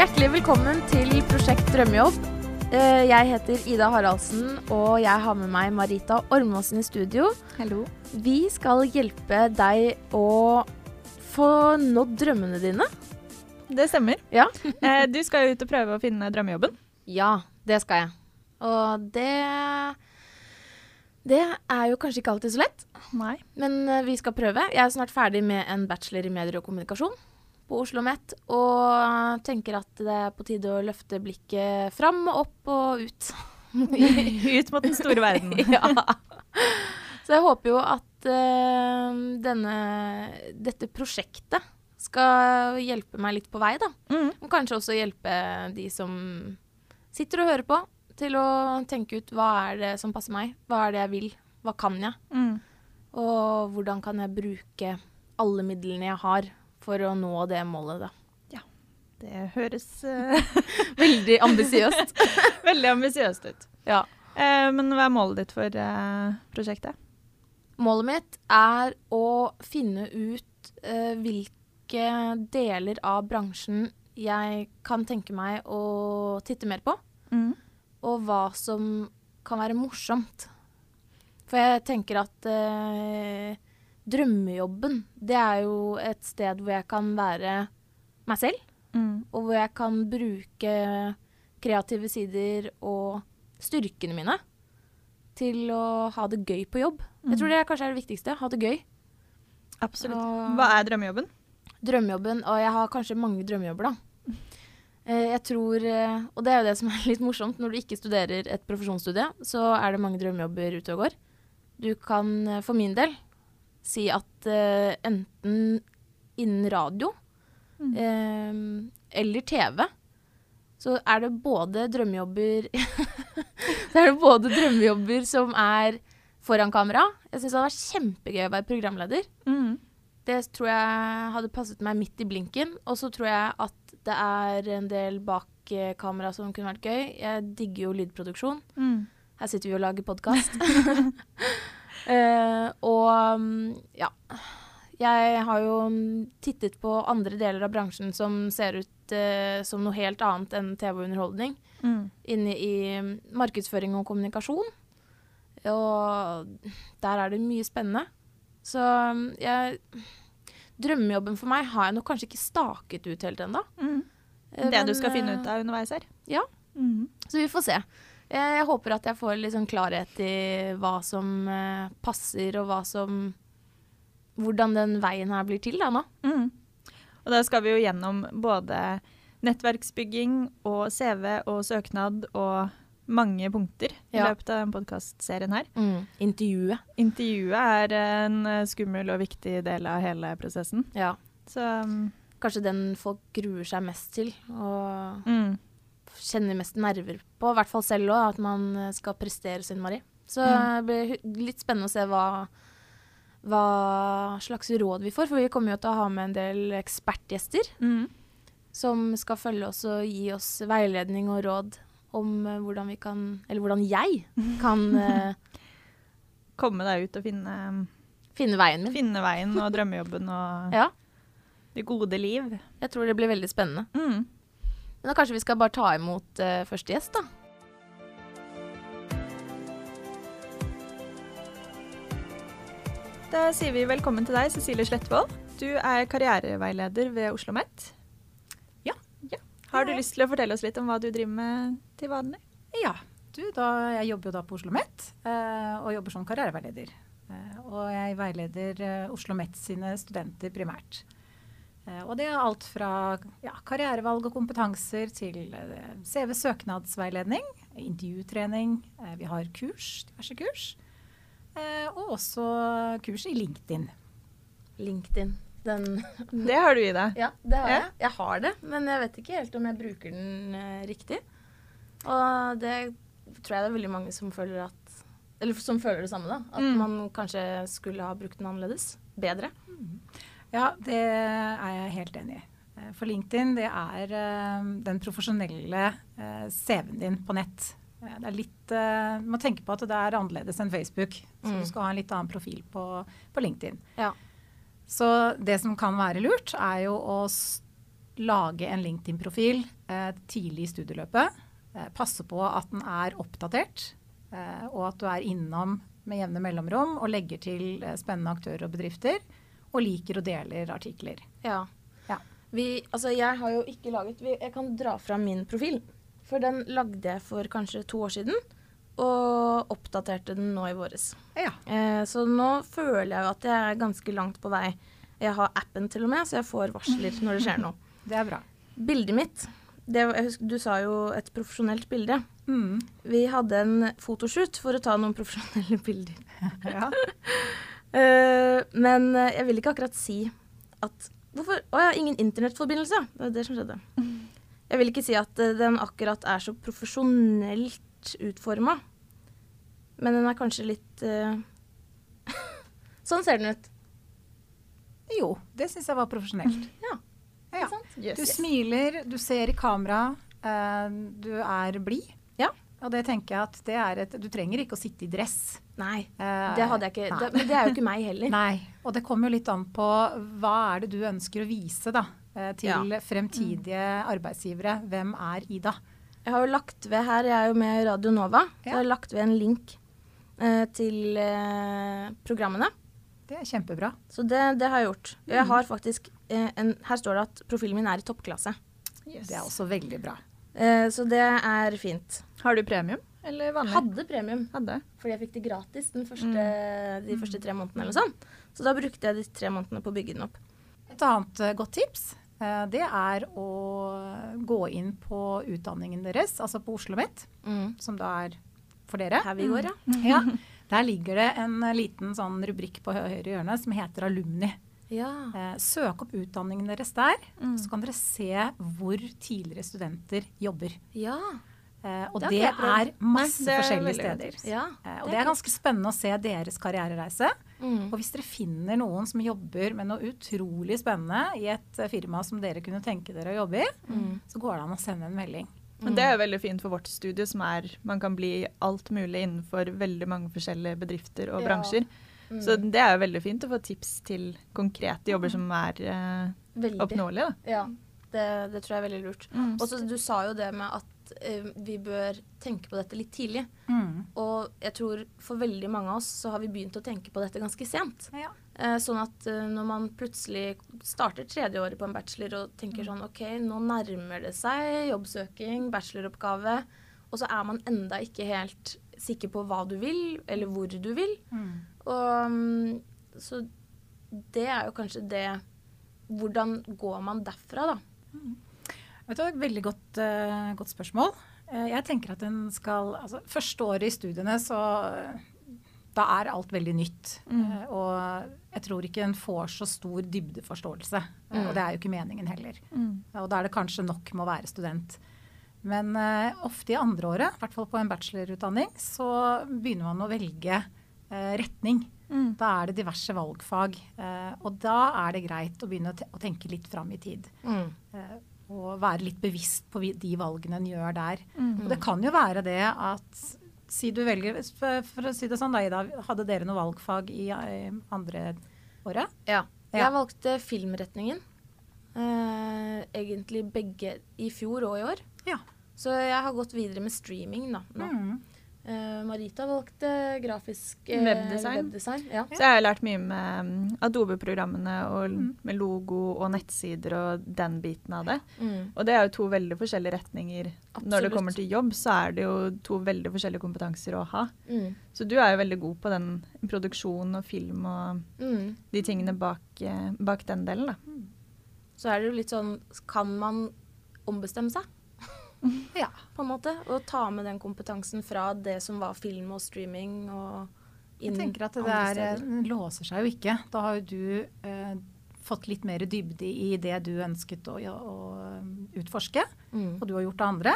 Hjertelig velkommen til Prosjekt drømmejobb. Eh, Jeg heter Ida Haraldsen, og jeg har med meg Marita Ormåsen i studio. Hallo. Vi skal hjelpe deg å få nådd drømmene dine. Det stemmer. Ja. Eh, du skal jo ut og prøve å finne drømmejobben. Ja, det skal jeg. Og det Det er jo kanskje ikke alltid så lett, Nei. men eh, vi skal prøve. Jeg er snart ferdig med en bachelor i medier og kommunikasjon på Oslo OsloMet, og tenker at det er på tide å løfte blikket fram og opp og ut. Ut mot den store verden. ja. Så jeg håper jo at uh, denne, dette prosjektet skal hjelpe meg litt på vei, da. Mm. Og kanskje også hjelpe de som sitter og hører på, til å tenke ut hva er det som passer meg, hva er det jeg vil, hva kan jeg, Mm. og hvordan kan jeg bruke alle midlene jeg har for å nå det målet, da. Ja. Det høres eh, Veldig ambisiøst. veldig ambisiøst ut. ja. Eh, men hva er målet ditt for eh, prosjektet? Målet mitt er å finne ut eh, hvilke deler av bransjen jeg kan tenke meg å titte mer på, Mm. og hva som kan være morsomt. For jeg tenker at eh, drømmejobben, det er jo et sted hvor jeg kan være meg selv, Mm. og hvor jeg kan bruke kreative sider og styrkene mine til å ha det gøy på jobb. Jeg tror det kanskje er det viktigste. Ha det gøy. Absolutt. Og- Hva er drømmejobben? Drømmejobben, og jeg har kanskje mange drømmejobber, da. Eh, Jeg tror, eh, og det er jo det som er litt morsomt, når du ikke studerer et profesjonsstudie, så er det mange drømmejobber ute og går. Du kan eh, for min del si at eh, enten innen radio Mm. eh, eller TV, så er det både drømmejobber Så er det både drømmejobber som er foran kamera. Jeg syns det hadde vært kjempegøy å være programleder. Mm. Det tror jeg hadde passet meg midt i blinken. Og så tror jeg at det er en del bak eh, kamera som kunne vært gøy. Jeg digger jo lydproduksjon. Mm. Her sitter vi og lager podkast. og mm, ja. Jeg har jo tittet på andre deler av bransjen som ser ut uh, som noe helt annet enn TV og underholdning. Mm. Inne i mm, markedsføring og kommunikasjon. Og der er det mye spennende. Så mm, jeg Drømmejobben for meg har jeg nok kanskje ikke staket ut helt ennå. Mm. Det Det du skal finne eh, ut av underveis her? ja. Mm. Så vi får se. Jeg, jeg håper at jeg får litt sånn klarhet i hva som eh, passer, og hva som Hvordan den veien her blir til da nå. Mm. Og da skal vi jo gjennom både nettverksbygging og CV og søknad og mange punkter i løpet av den podkastserien her. Intervjuet. Intervjuet er en eh, skummel og viktig del av hele prosessen. Ja. Så um, Kanskje den folk gruer seg mest til, og mm, kjenner mest nerver på. I hvert fall selv òg, at man eh, skal prestere så innmari. Så Mm. det blir litt spennende å se hva, hva slags råd vi får. For vi kommer jo til å ha med en del ekspertgjester. mm, som skal følge oss og gi oss veiledning og råd om eh, hvordan vi kan Eller hvordan jeg kan eh, komme deg ut og finne, finne veien min. finne veien og drømmejobben og Ja, det gode liv. jeg tror det blir veldig spennende. Mm. Men da kanskje vi skal bare ta imot uh, første gjest, da. Da sier vi velkommen til deg, Cecilie Slettvold. Du er karriereveileder ved Oslo OsloMet. Ja. ja. Har du lyst til å fortelle oss litt om hva du driver med til vanlig? Ja, du, da, jeg jobber jo da på Oslo OsloMet eh, og jobber som karriereveileder. Eh, og jeg veileder Oslo OsloMet sine studenter primært. Eh, og det er alt fra ja, karrierevalg og kompetanser til eh, CV-søknadsveiledning, intervjutrening. Eh, vi har kurs, diverse kurs. Eh, og også kurs i LinkedIn. LinkedIn. Den Det har du i deg. Ja, det har Ja. jeg. Jeg har det, men jeg vet ikke helt om jeg bruker den riktig. Og det tror jeg det er veldig mange som føler at Eller som føler det samme, da. At Mm. man kanskje skulle ha brukt den annerledes. Bedre. Ja, det er jeg helt enig i. Eh, For LinkedIn det er eh, den profesjonelle eh, CV-en din på nett. Det er litt, Du må tenke på at det er annerledes enn Facebook. Så Mm. du skal ha en litt annen profil på, på LinkedIn. Ja. Så det som kan være lurt, er jo å lage en LinkedIn-profil eh, tidlig i studieløpet. Eh, passe på at den er oppdatert, eh, og at du er innom med jevne mellomrom og legger til spennende aktører og bedrifter. Og liker og deler artikler. Ja. Ja. Vi, altså jeg har jo ikke laget vi, Jeg kan dra fram min profil. For den lagde jeg for kanskje to år siden. Og oppdaterte den nå i våres. Ja. Eh, så nå føler jeg jo at jeg er ganske langt på vei. Jeg har appen til og med, så jeg får varsler når det skjer noe. Det er bra. Bildet mitt det, husker, Du sa jo et profesjonelt bilde. Mm. Vi hadde en fotoshoot for å ta noen profesjonelle bilder. Ja. Eh, men eh, jeg vil ikke akkurat si at Hvorfor? Å ja, ingen internettforbindelse. Det var det som skjedde. Jeg vil ikke si at eh, den akkurat er så profesjonelt utforma. Men den er kanskje litt uh... Sånn ser den ut. Jo, det syns jeg var profesjonelt. Ja. Ja. ja. Du smiler, du ser i kamera, uh, du er blid. Ja. Og det tenker jeg at det er et Du trenger ikke å sitte i dress. Nei, Eh, det hadde jeg ikke. Det, men det er jo ikke meg heller. Nei. Og det kommer jo litt an på hva er det du ønsker å vise da, til til fremtidige arbeidsgivere. Hvem er Ida? Jeg har jo lagt ved her, jeg er jo med Radio Nova, Ja. jeg har lagt ved en link eh, til eh, programmene. Det er kjempebra. Så det, det har jeg gjort. Jeg har faktisk eh, en, Her står det at profilen min er i toppklasse. Yes. Det er også veldig bra. Eh, så det er fint. Har du premium eller vanlig? Hadde premium, Hadde. fordi jeg fikk det gratis den første, de første tre månedene. eller sånn. Så da brukte jeg de tre månedene på å bygge den opp. Et annet eh, godt tips eh, det er å gå inn på utdanningen deres, altså på Oslo OsloMet, Mm. som da er for dere. Her vi går, ja. Ja, Der ligger det en liten sånn rubrikk på høyre hjørne som heter Alumni. Ja. Eh, søk opp utdanningen deres der, Mm. så kan dere se hvor tidligere studenter jobber. ja. Eh, og Det det, er masse Nei, det er forskjellige steder. ja. Eh, og Det det er ganske spennende å se deres karrierereise. Mm. Og hvis dere finner noen som jobber med noe utrolig spennende i et eh, firma som dere kunne tenke dere å jobbe i, Mm. så går det an å sende en melding. Men det er jo veldig fint for vårt studie, som er man kan bli alt mulig innenfor veldig mange forskjellige bedrifter og Ja. bransjer. Mm. Så det er jo veldig fint å få tips til konkrete jobber som er eh, oppnåelige. Da. Ja, det, det tror jeg er veldig lurt. Mm. Og så Du sa jo det med at eh, vi bør tenke på dette litt tidlig. Mm. Og jeg tror for veldig mange av oss så har vi begynt å tenke på dette ganske sent. Ja. Eh, sånn at eh, når man plutselig starter tredje året på en bachelor og tenker sånn OK, nå nærmer det seg jobbsøking, bacheloroppgave, og så er man enda ikke helt sikker på hva du vil, eller hvor du vil. Mm. Og mm, så det er jo kanskje det Hvordan går man derfra, da? Vet du, et Veldig godt, uh, godt spørsmål. Uh, jeg tenker at en skal altså, Første året i studiene så eh, Da er alt veldig nytt. Mm. Uh, og jeg tror ikke en får så stor dybdeforståelse. Mm. og det er jo ikke meningen heller. Mm. Og da er det kanskje nok med å være student. Men ofte i andre året, i hvert fall på en bachelorutdanning, så begynner man å velge retning. Mm. Da er det diverse valgfag. Eh, og da er det greit å begynne å, te å tenke litt fram i tid. Eh, og være litt bevisst på de valgene en gjør der. Mm. Og det kan jo være det at Si du velger For, å si det sånn, da, Ida. Hadde dere noe valgfag i eh, andre året? Ja. Jeg valgte filmretningen. Eh, egentlig begge i fjor og i år. Ja. Så jeg har gått videre med streaming da, nå. Mm. Eh, Marita valgte grafisk eh, Webdesign. webdesign. Ja. Så jeg har lært mye med mm, Adobe-programmene og Mm. med logo og nettsider og den biten av det. Mm. Og det er jo to veldig forskjellige retninger. Når det kommer til jobb, så er det jo to veldig forskjellige kompetanser å ha. Mm. Så du er jo veldig god på den produksjonen og film og Mm. de tingene bak, eh, bak den delen, da. Så er det jo litt sånn Kan man ombestemme seg? Ja. på en måte, Og ta med den kompetansen fra det som var film og streaming og Jeg tenker at det der eh, låser seg jo ikke. Da har jo du eh, fått litt mer dybde i det du ønsket å, å eh, utforske, Mm. og du har gjort det andre.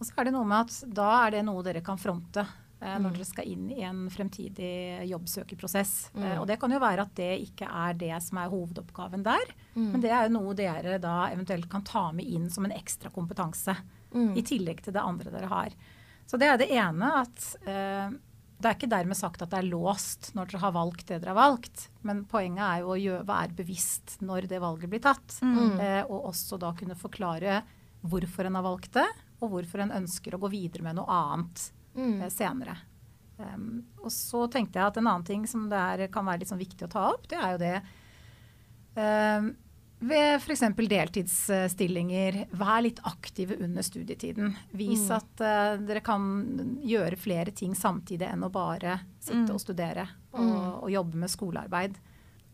Og så er det noe med at da er det noe dere kan fronte eh, når Mm. dere skal inn i en fremtidig jobbsøkerprosess. Mm. Eh, og det kan jo være at det ikke er det som er hovedoppgaven der, Mm. men det er jo noe dere da eventuelt kan ta med inn som en ekstra kompetanse. Mm. I tillegg til det andre dere har. Så det er det ene at eh, Det er ikke dermed sagt at det er låst når dere har valgt det dere har valgt, men poenget er jo å gjøre, være bevisst når det valget blir tatt. Mm. Eh, og også da kunne forklare hvorfor en har valgt det, og hvorfor en ønsker å gå videre med noe annet Mm. eh, senere. Um, og så tenkte jeg at en annen ting som det er, kan være litt sånn viktig å ta opp, det er jo det um, ved f.eks. deltidsstillinger, vær litt aktive under studietiden. Vis Mm. at uh, dere kan gjøre flere ting samtidig enn å bare sitte Mm. og studere og, Mm. og jobbe med skolearbeid.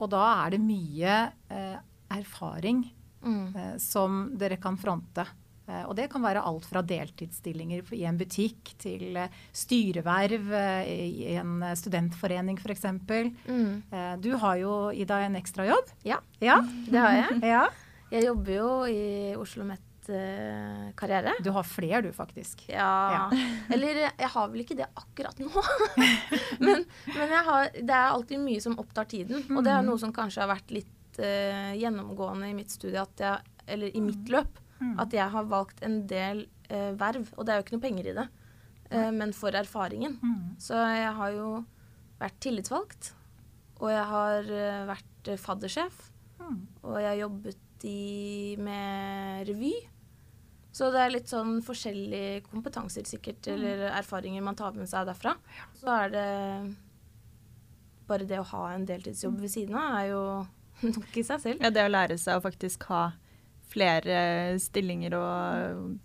Og da er det mye uh, erfaring eh, som dere kan fronte. Eh, og det kan være alt fra deltidsstillinger i en butikk til eh, styreverv eh, i en studentforening f.eks. Mm. Du har jo, i deg en ekstrajobb. Ja. ja. Det har jeg. Ja. Jeg jobber jo i Oslo Met Karriere. Du har flere, du, faktisk. Ja. Eller jeg har vel ikke det akkurat nå. men men jeg har, det er alltid mye som opptar tiden. Og det er Mhm. noe som kanskje har vært litt uh, gjennomgående i mitt studie, at jeg, eller i mitt løp. Mm. At jeg har valgt en del eh, verv. Og det er jo ikke noe penger i det, eh, men for erfaringen. Mm. Så jeg har jo vært tillitsvalgt. Og jeg har eh, vært eh, faddersjef. Mm. Og jeg har jobbet i, med revy. Så det er litt sånn forskjellige kompetanser sikkert, eller erfaringer man tar med seg derfra. Så er det bare det å ha en deltidsjobb ved siden av er jo nok i seg selv. Ja, det å lære seg å faktisk ha flere stillinger å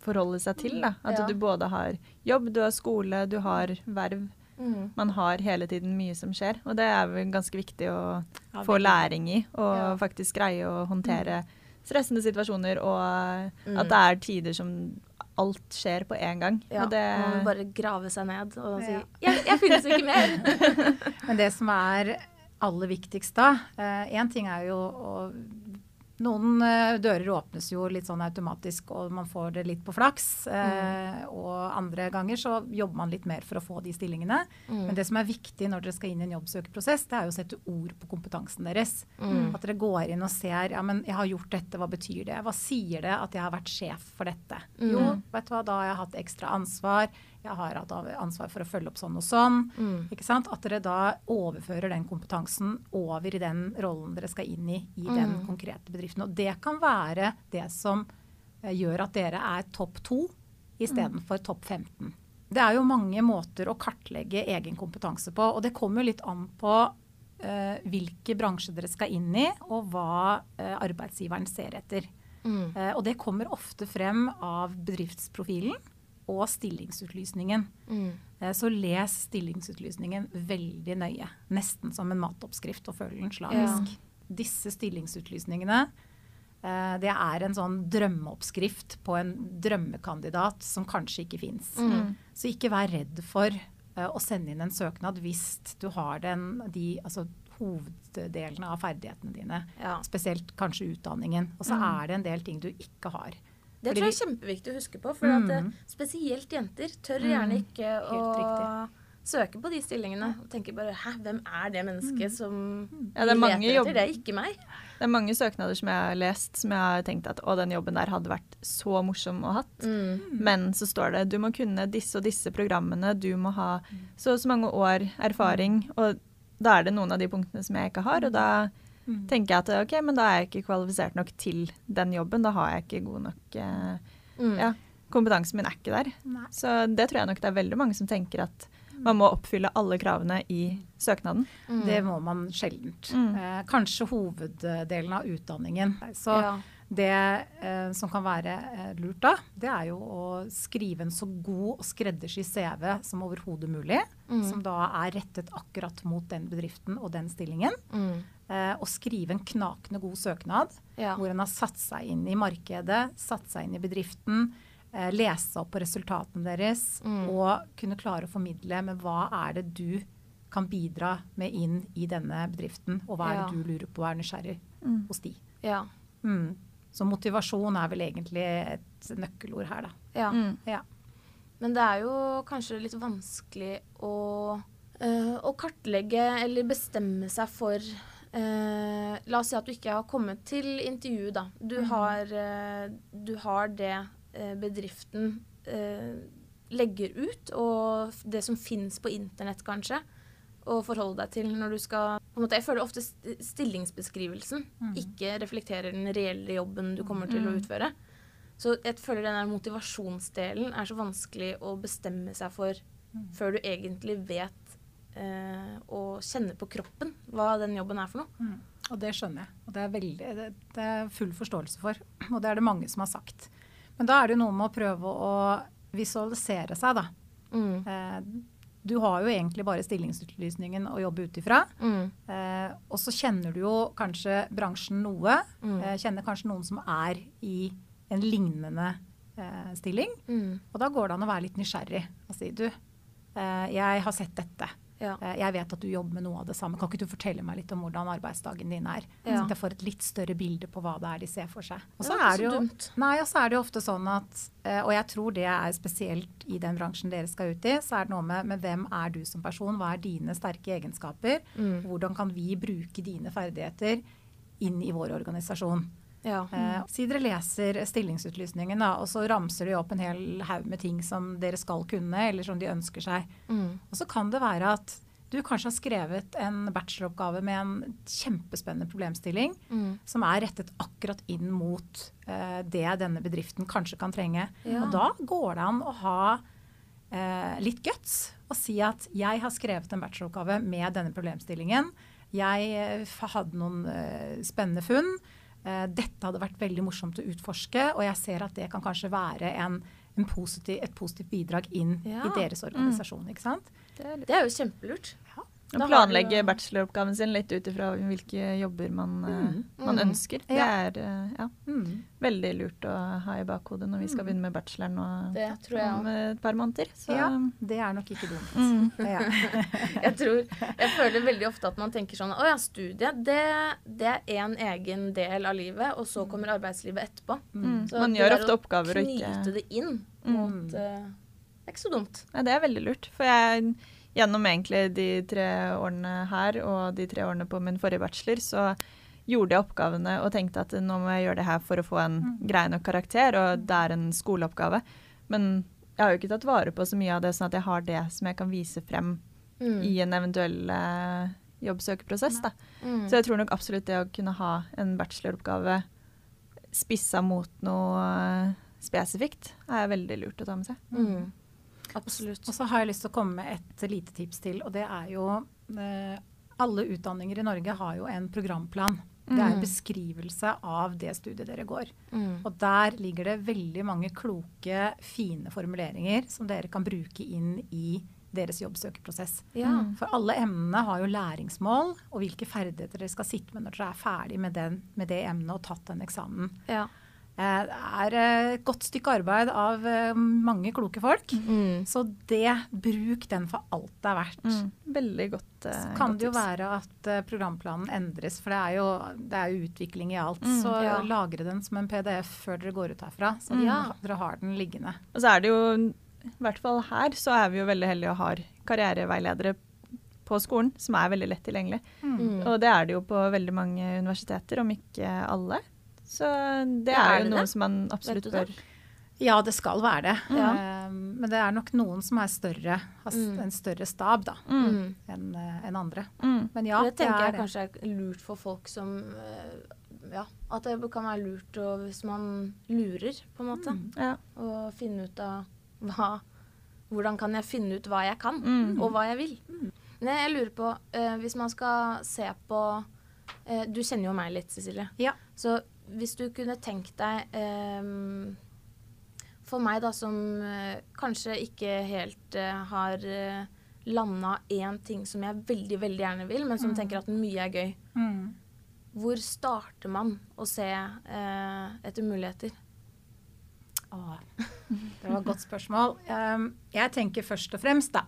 forholde seg til. Da. At Ja. du både har jobb, du har skole, du har verv. Mm. Man har hele tiden mye som skjer, og det er vel ganske viktig å Ja, få læring i. Og Ja. faktisk greie å håndtere stressende situasjoner, og Mm. at det er tider som alt skjer på én gang. Ja, og det, Man må bare grave seg ned og si Ja. jeg, 'Jeg finnes ikke mer'. Men det som er aller viktigst da Én ting er jo å Noen eh, dører åpnes jo litt sånn automatisk, og man får det litt på flaks. Mm. og andre ganger så jobber man litt mer for å få de stillingene. Mm. Men det som er viktig når dere skal inn i en jobbsøkerprosess, det er jo å sette ord på kompetansen deres. Mm. At dere går inn og ser ja, men jeg har gjort dette, hva betyr det? Hva sier det at jeg har vært sjef for dette? Mm. Jo, vet du hva, da har jeg hatt ekstra ansvar. Jeg har hatt ansvar for å følge opp sånn og sånn. Mm. Ikke sant? At dere da overfører den kompetansen over i den rollen dere skal inn i i den Mm. konkrete bedriften. Og det kan være det som eh, gjør at dere er topp to istedenfor Mm. topp 15. Det er jo mange måter å kartlegge egen kompetanse på, og det kommer litt an på uh, hvilke bransjer dere skal inn i, og hva uh, arbeidsgiveren ser etter. Mm. Uh, og det kommer ofte frem av bedriftsprofilen og stillingsutlysningen. Mm. Eh, Så les stillingsutlysningen veldig nøye. Nesten som en matoppskrift og følg den slavisk. Disse stillingsutlysningene eh, det er en sånn drømmeoppskrift på en drømmekandidat som kanskje ikke fins. Mm. Så ikke vær redd for eh, å sende inn en søknad hvis du har den, de, altså, hoveddelene av ferdighetene dine. Ja. Spesielt kanskje utdanningen. Og så Mm. er det en del ting du ikke har. Det Fordi tror jeg er kjempeviktig å huske på. For at, eh, Mm. spesielt jenter tør Mm. gjerne ikke å søke på de stillingene. Og tenker bare 'hæ, hvem er det mennesket som Ja, det er mange leter jobb- etter? Det er ikke meg'. det er mange søknader som jeg har lest som jeg har tenkt at å, den jobben der hadde vært så morsom å hatt. Mm. Men så står det du må kunne disse og disse programmene, du må ha så og så mange år erfaring. Og da er det noen av de punktene som jeg ikke har, og da Mm. tenker jeg at ok, men da er jeg ikke kvalifisert nok til den jobben. Da har jeg ikke god nok eh, Mm. Ja, kompetansen min er ikke der. Nei. Så det tror jeg nok det er veldig mange som tenker at man må oppfylle alle kravene i søknaden. Mm. Det må man sjeldent. Mm. Eh, kanskje hoveddelen av utdanningen. Så ja. det eh, som kan være eh, lurt da, det er jo å skrive en så god og skreddersydd CV som overhodet mulig. Mm. Som da er rettet akkurat mot den bedriften og den stillingen. Mm. Eh, og skrive en knakende god søknad Ja. hvor en har satt seg inn i markedet, satt seg inn i bedriften, eh, lese opp på resultatene deres Mm. og kunne klare å formidle med hva er det du kan bidra med inn i denne bedriften, og hva er Ja. det du lurer på og er nysgjerrig Mm. hos de. Ja. Mm. Så motivasjon er vel egentlig et nøkkelord her, da. ja. Mm. Ja. Men det er jo kanskje litt vanskelig å, øh, å kartlegge eller bestemme seg for eh, La oss si at du ikke har kommet til intervju, da. Du, mm. har, eh, du har det eh, bedriften eh, legger ut, og det som fins på internett, kanskje, å forholde deg til når du skal måte, Jeg føler ofte stillingsbeskrivelsen Mm. ikke reflekterer den reelle jobben du kommer til å Mm. utføre. Så jeg føler den der motivasjonsdelen er så vanskelig å bestemme seg for Mm. før du egentlig vet eh, og kjenner på kroppen hva den jobben er for noe. Mm. Og det skjønner jeg. Og det er, veldig, det, det er full forståelse for. Og det er det mange som har sagt. Men da er det jo noe med å prøve å visualisere seg, da. Mm. Eh, du har jo egentlig bare stillingsutlysningen å jobbe ut ifra. Mm. Eh, og så kjenner du jo kanskje bransjen noe. Mm. Eh, kjenner kanskje noen som er i en lignende eh, stilling. Mm. Og da går det an å være litt nysgjerrig og si du, eh, jeg har sett dette. Ja. Eh, Jeg vet at du jobber med noe av det samme. Kan ikke du fortelle meg litt om hvordan arbeidsdagen din er? Ja. Sånn at jeg får et litt større bilde på hva det er de ser for seg. Og så er det jo, nei, og så er det jo ofte sånn at, eh, og jeg tror det er spesielt i den bransjen dere skal ut i, så er det noe med, med hvem er du som person? Hva er dine sterke egenskaper? Mm. Hvordan kan vi bruke dine ferdigheter inn i vår organisasjon? Ja. Mm. si dere leser stillingsutlysningen, da, og så ramser de opp en hel haug med ting som dere skal kunne, eller som de ønsker seg. Mm. Og så kan det være at du kanskje har skrevet en bacheloroppgave med en kjempespennende problemstilling Mm. som er rettet akkurat inn mot eh, det denne bedriften kanskje kan trenge. Ja. Og da går det an å ha eh, litt guts og si at jeg har skrevet en bacheloroppgave med denne problemstillingen. Jeg eh, hadde noen eh, spennende funn. Eh, dette hadde vært veldig morsomt å utforske, og jeg ser at det kan kanskje være en, en positiv, et positivt bidrag inn Ja. i deres organisasjon. Det er Det er jo kjempelurt. Å Da planlegge jo- bacheloroppgaven sin litt ut ifra hvilke jobber man, eh, Mm. man Mm. ønsker. Det Ja. er eh, ja, Mm. veldig lurt å ha i bakhodet når vi skal Mm. begynne med bacheloren og, Det tror jeg om et par måneder. Så Ja, det er nok ikke dumt. mm. Ja. Jeg tror Jeg føler veldig ofte at man tenker sånn Å ja, studiet, det, det er en egen del av livet, og så kommer arbeidslivet etterpå. Mm. Så Man gjør ofte oppgaver og ikke Knyte det inn Mm. mot eh, Det er ikke så dumt. Ja, det er veldig lurt. For jeg, gjennom egentlig de tre årene her og de tre årene på min forrige bachelor, så gjorde jeg oppgavene og tenkte at nå må jeg gjøre det her for å få en Mm. grei nok karakter, og det er en skoleoppgave. Men jeg har jo ikke tatt vare på så mye av det, sånn at jeg har det som jeg kan vise frem Mm. i en eventuell eh, jobbsøkeprosess. Da. Mm. Så jeg tror nok absolutt det å kunne ha en bacheloroppgave spissa mot noe eh, spesifikt, er veldig lurt å ta med seg. Mm. Absolutt. Og så har jeg lyst til å komme med et lite tips til, og det er jo eh, Alle utdanninger i Norge har jo en programplan. Det er en Mm. beskrivelse av det studiet dere går. Mm. Og der ligger det veldig mange kloke, fine formuleringer som dere kan bruke inn i deres jobbsøkeprosess. Ja. For alle emnene har jo læringsmål, og hvilke ferdigheter dere skal sitte med når dere er ferdig med, den, med det emnet og tatt den eksamen. ja. Eh, Det er eh, et godt stykke arbeid av eh, mange kloke folk. Mm. Så det, bruk den for alt det er verdt. Mm. Veldig godt. eh, Så kan det jo tips. være at eh, programplanen endres, for det er jo, det er jo utvikling i alt. Mm, så ja. lagre den som en PDF før dere går ut herfra, så Ja. dere har den liggende. Og så er det jo, i hvert fall her, så er vi jo veldig heldige og har karriereveiledere på skolen som er veldig lett tilgjengelig. Mm. Og det er det jo på veldig mange universiteter, om ikke alle. Så det Ja, er er jo det noe det? som man absolutt det? bør Ja, det skal være det. Ja. Eh, men det er nok noen som er større, har Mm. en større stab da, mm. Mm. enn en andre. Mm. Men ja, det tenker er jeg kanskje er lurt for folk som eh, Ja, at det kan være lurt og hvis man lurer, på en måte. Mm. Ja. Å finne ut av hva Hvordan kan jeg finne ut hva jeg kan, Mm. og hva jeg vil. Men jeg lurer på, eh, hvis man skal se på eh, Du kjenner jo meg litt, Cecilie. Ja. Så hvis du kunne tenkt deg um, For meg, da, som uh, kanskje ikke helt uh, har uh, landa én ting som jeg veldig, veldig gjerne vil, men som Mm. tenker at mye er gøy. Mm. Hvor starter man å se uh, etter muligheter? Åh, det var et godt spørsmål. Um, jeg tenker først og fremst, da,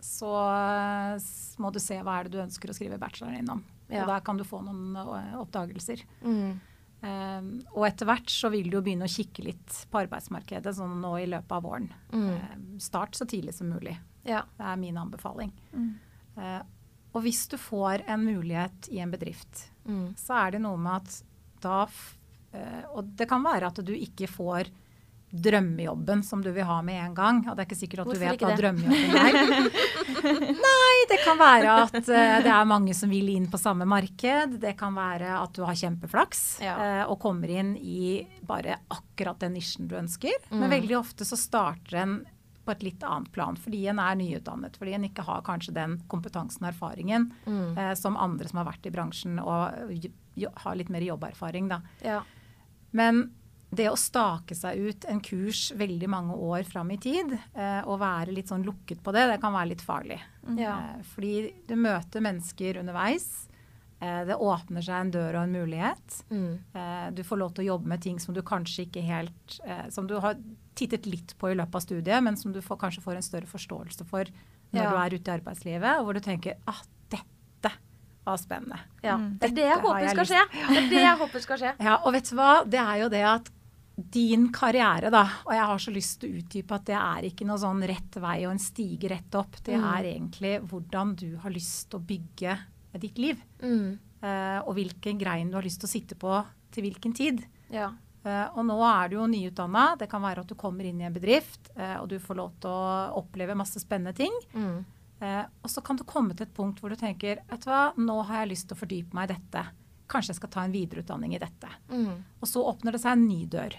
så eh, må du se hva er det du ønsker å skrive bacheloren din om. Ja. Og da kan du få noen eh, oppdagelser. Mm. Um, og etter hvert så vil du jo begynne å kikke litt på arbeidsmarkedet sånn nå i løpet av våren. Mm. Um, start så tidlig som mulig. Ja. Det er min anbefaling. Mm. Uh, og hvis du får en mulighet i en bedrift, Mm. så er det noe med at da eh, Og det kan være at du ikke får drømmejobben som du vil ha med en gang. Og det er ikke sikkert at Hvorfor du vet hva drømmejobben er. Nei, det kan være at uh, det er mange som vil inn på samme marked. Det kan være at du har kjempeflaks Ja. uh, og kommer inn i bare akkurat den nisjen du ønsker. Men Mm. veldig ofte så starter en på et litt annet plan, fordi en er nyutdannet. Fordi en ikke har kanskje den kompetansen og erfaringen Mm. uh, som andre som har vært i bransjen og har litt mer jobberfaring. Da. Ja. Men det å stake seg ut en kurs veldig mange år fram i tid, eh, og være litt sånn lukket på det, det kan være litt farlig. Ja. Eh, fordi du møter mennesker underveis. Eh, det åpner seg en dør og en mulighet. Mm. Eh, du får lov til å jobbe med ting som du kanskje ikke helt eh, Som du har tittet litt på i løpet av studiet, men som du får, kanskje får en større forståelse for når Ja. du er ute i arbeidslivet, og hvor du tenker ah, dette var spennende. ja. Mm. Det er det jeg håper jeg skal skje. Det er det jeg håper skal skje. Ja, og vet du hva? Det er jo det at din karriere, da, og jeg har så lyst til å utdype at det er ikke noe sånn rett vei og en stige rett opp. Det Mm. er egentlig hvordan du har lyst til å bygge ditt liv. Mm. Uh, og hvilken grein du har lyst til å sitte på til hvilken tid. Ja. Uh, og nå er du jo nyutdanna. Det kan være at du kommer inn i en bedrift, uh, og du får lov til å oppleve masse spennende ting. Mm. Og så kan du komme til et punkt hvor du tenker vet du hva, nå har jeg lyst til å fordype meg i dette. Kanskje jeg skal ta en videreutdanning i dette. Mm. Og så åpner det seg en ny dør.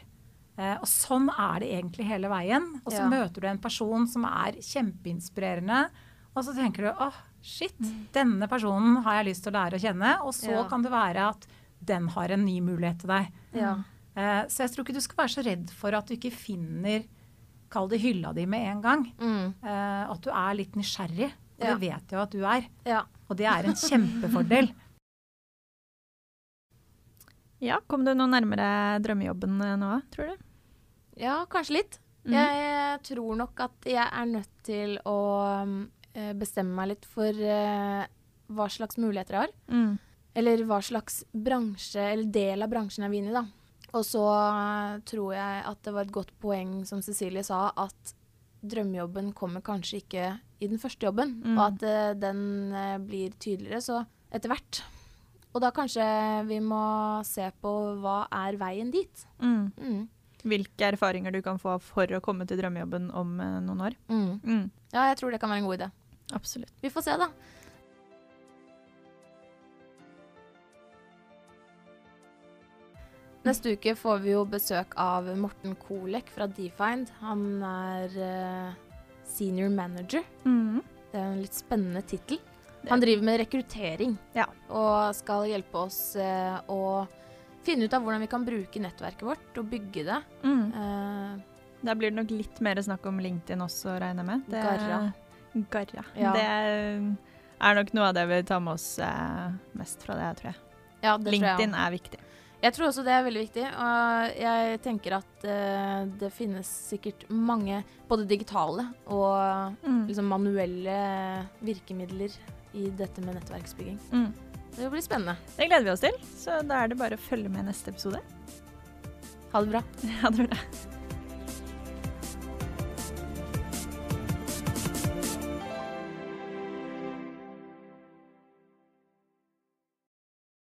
Eh, og sånn er det egentlig hele veien. Og så Ja. møter du en person som er kjempeinspirerende, og så tenker du åh, shit, denne personen har jeg lyst til å lære å kjenne. Og så Ja. kan det være at den har en ny mulighet til deg. Ja. Eh, så jeg tror ikke du skal være så redd for at du ikke finner Kall det hylla di med en gang. Mm. Eh, at du er litt nysgjerrig. Og det vet jeg jo at du er. ja. Og det er en kjempefordel. Ja, Kom du noe nærmere drømmejobben eh, nå, tror du? Ja, kanskje litt. Mm. Jeg tror nok at jeg er nødt til å eh, bestemme meg litt for eh, hva slags muligheter jeg har. Mm. Eller hva slags bransje, eller del av bransjen jeg vil inn i, da. Og så eh, tror jeg at det var et godt poeng, som Cecilie sa, at drømmejobben kommer kanskje ikke i den første jobben, Mm. og at eh, den eh, blir tydeligere så etter hvert. Og da kanskje vi må se på hva er veien dit. Mm. Mm. Hvilke erfaringer du kan få for å komme til drømmejobben om eh, noen år. Mm. Mm. Ja, jeg tror det kan være en god idé. Absolutt. Vi får se, da. Neste uke får vi jo besøk av Morten Kolek fra Defind. Han er eh, senior manager. Mm. Det er en litt spennende tittel. Han driver med rekruttering Ja. og skal hjelpe oss eh, å finne ut av hvordan vi kan bruke nettverket vårt og bygge det. Mm. Eh, Da blir det nok litt mer snakk om LinkedIn også, regner jeg med. Det- Garra. Garra. Ja. Det er nok noe av det vi tar med oss eh, mest fra det, tror jeg. ja, det tror jeg LinkedIn er viktig. Jeg tror også det er veldig viktig. Og jeg tenker at uh, det finnes sikkert mange både digitale og Mm. liksom manuelle virkemidler i dette med nettverksbygging. Mm. Det blir spennende. Det gleder vi oss til, så da er det bare å følge med neste episode. Ha det bra. Ha det bra.